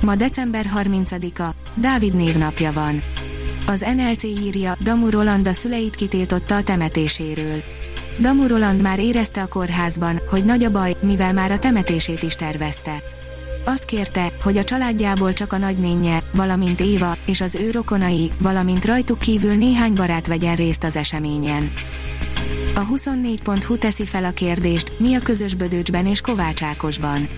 Ma december 30-a, Dávid névnapja van. Az NLC írja, Damu Roland a szüleit kitiltotta a temetéséről. Damu Roland már érezte a kórházban, hogy nagy a baj, mivel már a temetését is tervezte. Azt kérte, hogy a családjából csak a nagynénye, valamint Éva, és az ő rokonai, valamint rajtuk kívül néhány barát vegyen részt az eseményen. A 24.hu teszi fel a kérdést, mi a közös Bödöcsben és Kovács Ákosban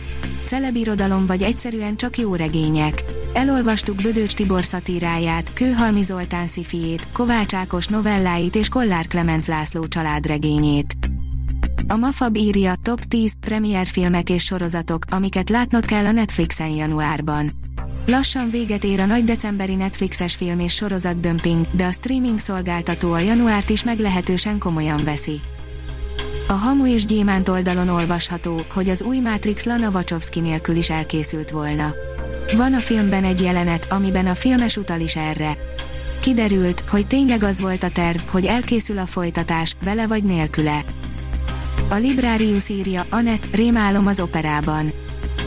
celebirodalom vagy egyszerűen csak jó regények. Elolvastuk Bödöcs Tibor szatíráját, Kőhalmi Zoltán szifiét, Kovács Ákos novelláit és Kollár Klemenc László családregényét. A Mafab írja Top 10 premier filmek és sorozatok, amiket látnod kell a Netflixen januárban. Lassan véget ér a nagy decemberi Netflixes film és sorozat dömping, de a streaming szolgáltató a januárt is meglehetősen komolyan veszi. A Hamu és Gyémánt oldalon olvasható, hogy az új Matrix Lana Wachowski nélkül is elkészült volna. Van a filmben egy jelenet, amiben a filmes utal is erre. Kiderült, hogy tényleg az volt a terv, hogy elkészül a folytatás, vele vagy nélküle. A Librarius írja, Anett, rémálom az operában.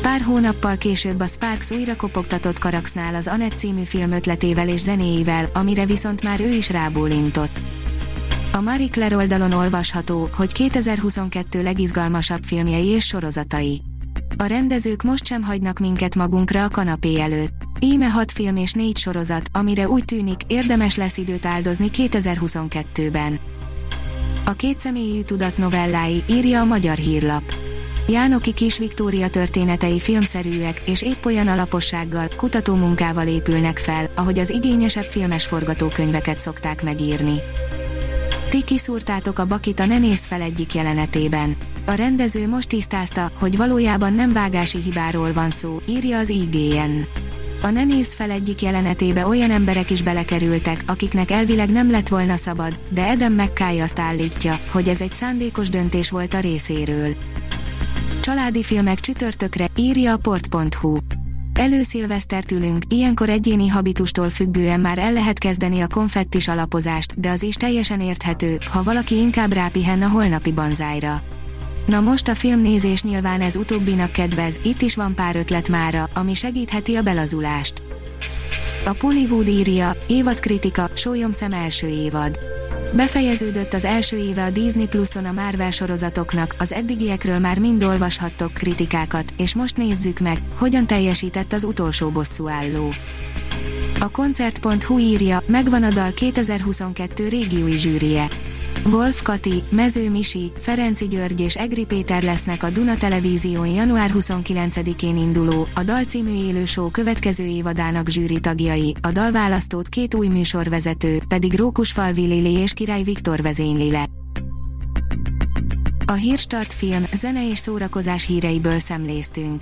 Pár hónappal később a Sparks újra kopogtatott Karaxnál az Anett című film ötletével és zenéivel, amire viszont már ő is rábólintott. A Marie Claire oldalon olvasható, hogy 2022 legizgalmasabb filmjei és sorozatai. A rendezők most sem hagynak minket magunkra a kanapé előtt. Íme hat film és négy sorozat, amire úgy tűnik, érdemes lesz időt áldozni 2022-ben. A kétszemélyű tudat novellái, írja a Magyar Hírlap. Jánoki Kis Viktória történetei filmszerűek, és épp olyan alapossággal, kutatómunkával épülnek fel, ahogy az igényesebb filmes forgatókönyveket szokták megírni. Ti kiszúrtátok a bakit a Ne nézz fel egyik jelenetében. A rendező most tisztázta, hogy valójában nem vágási hibáról van szó, írja az IGN. A Ne nézz fel egyik jelenetébe olyan emberek is belekerültek, akiknek elvileg nem lett volna szabad, de Eden McKay azt állítja, hogy ez egy szándékos döntés volt a részéről. Családi filmek csütörtökre, írja a port.hu. Előszilvesztert ülünk, ilyenkor egyéni habitustól függően már el lehet kezdeni a konfettis alapozást, de az is teljesen érthető, ha valaki inkább rápihen a holnapi banzájra. Na most a filmnézés nyilván ez utóbbinak kedvez, itt is van pár ötlet mára, ami segítheti a belazulást. A Pollywood írja, évadkritika, szem első évad. Befejeződött az első éve a Disney Pluson a Marvel sorozatoknak, az eddigiekről már mind olvashattok kritikákat, és most nézzük meg, hogyan teljesített az utolsó bosszúálló. A koncert.hu írja, megvan a dal 2022 régiói zsűrie. Wolf Kati, Mező Misi, Ferenci György és Egri Péter lesznek a Duna Televízión január 29-én induló, a Dal című élő show következő évadának zsűri tagjai, a dalválasztót két új műsorvezető, pedig Rókusfalvi Lili és Király Viktor vezényli le. A Hírstart film, zene és szórakozás híreiből szemléztünk.